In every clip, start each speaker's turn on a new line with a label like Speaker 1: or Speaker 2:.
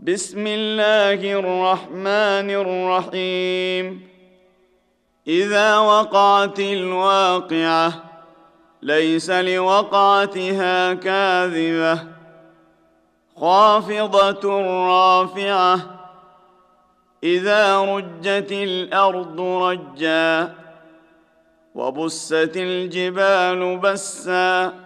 Speaker 1: بسم الله الرحمن الرحيم. إذا وقعت الواقعة ليس لوقعتها كاذبة. خافضة رافعة إذا رجت الأرض رجا وبست الجبال بسا.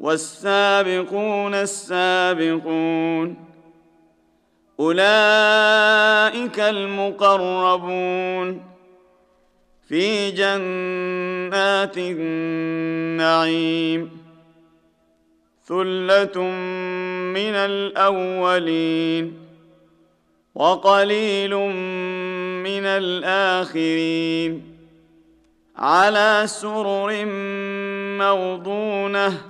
Speaker 1: والسابقون السابقون. أولئك المقربون. في جنات النعيم. ثلة من الأولين. وقليل من الآخرين. على سرر موضونة.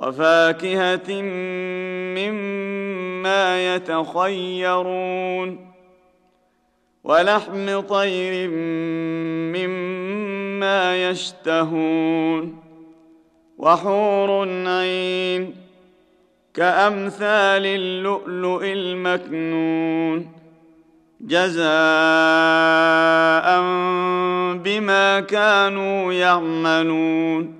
Speaker 1: وفاكهة مما يتخيرون ولحم طير مما يشتهون وحور عين كأمثال اللؤلؤ المكنون جزاء بما كانوا يعملون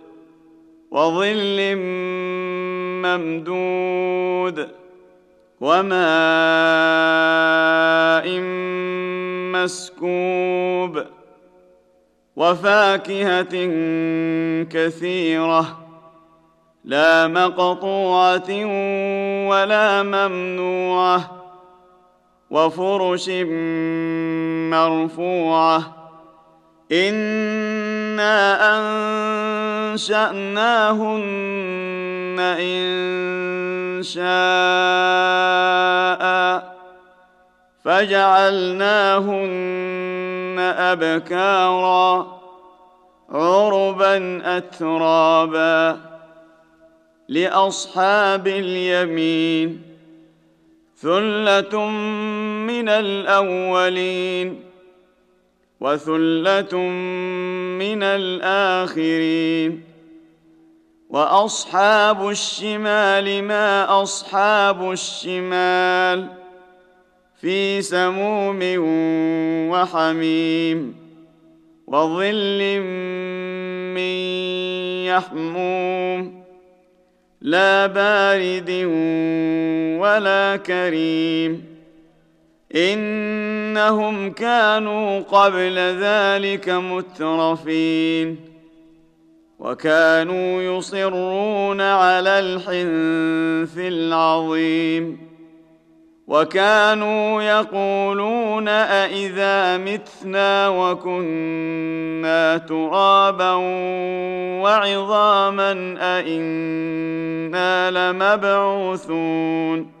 Speaker 1: وظل ممدود وماء مسكوب وفاكهة كثيرة لا مقطوعة ولا ممنوعة وفرش مرفوعة أنا انشاناهن ان شاء فجعلناهن ابكارا عربا اترابا لاصحاب اليمين ثله من الاولين وثلة من الآخرين. وأصحاب الشمال ما أصحاب الشمال في سموم وحميم وظل من يحموم لا بارد ولا كريم. إنهم كانوا قبل ذلك مترفين وكانوا يصرون على الحنث العظيم وكانوا يقولون أإذا متنا وكنا ترابا وعظاما أإنا لمبعوثون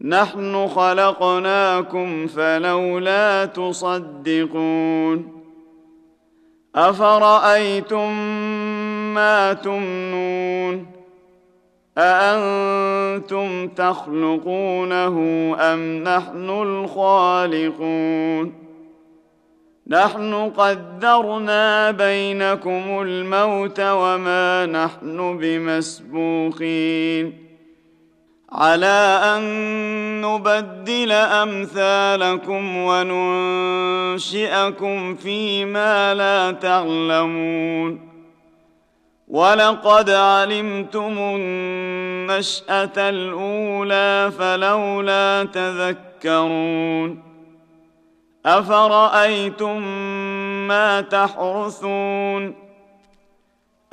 Speaker 1: نحن خلقناكم فلولا تصدقون أفرأيتم ما تمنون أأنتم تخلقونه أم نحن الخالقون نحن قدرنا بينكم الموت وما نحن بمسبوقين على أن نبدل أمثالكم وننشئكم فيما لا تعلمون. ولقد علمتم النشأة الأولى فلولا تذكرون. أفرأيتم ما تحرثون؟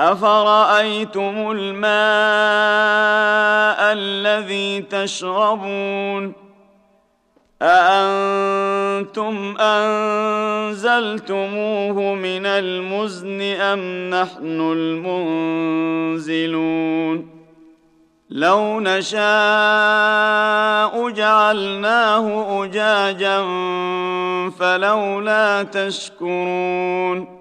Speaker 1: أفرأيتم الماء الذي تشربون؟ أأنتم أنزلتموه من المزن أم نحن المنزلون؟ لو نشاء جعلناه أجاجا فلولا تشكرون.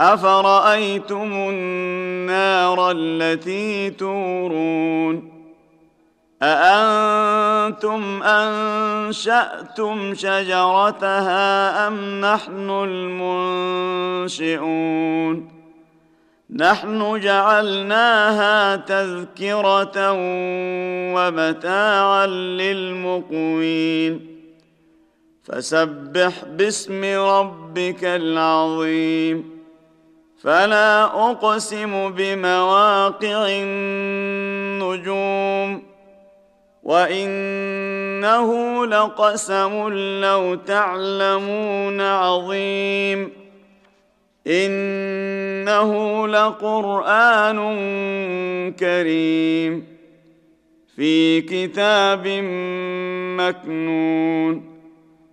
Speaker 1: أفرأيتم النار التي تورون؟ أأنتم أنشأتم شجرتها أم نحن المنشئون؟ نحن جعلناها تذكرة ومتاعا للمقوين. فسبح باسم ربك العظيم. فلا أقسم بمواقع النجوم وإنه لقسم لو تعلمون عظيم إنه لقرآن كريم في كتاب مكنون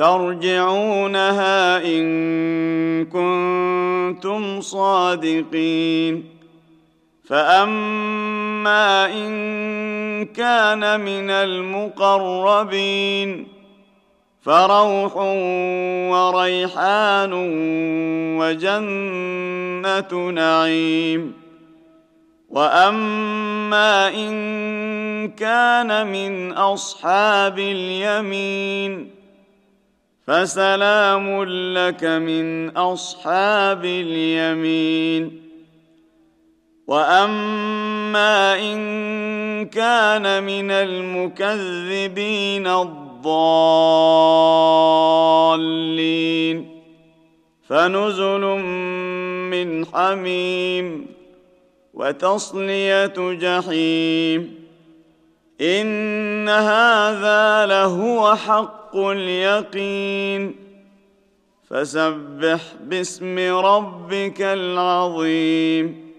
Speaker 1: ترجعونها إن كنتم صادقين. فأما إن كان من المقربين فروح وريحان وجنة نعيم. وأما إن كان من أصحاب اليمين فسلام لك من أصحاب اليمين. وأما إن كان من المكذبين الضالين. فنزل من حميم وتصلية جحيم. إن هذا لهو حق اليقين. فسبح باسم ربك العظيم.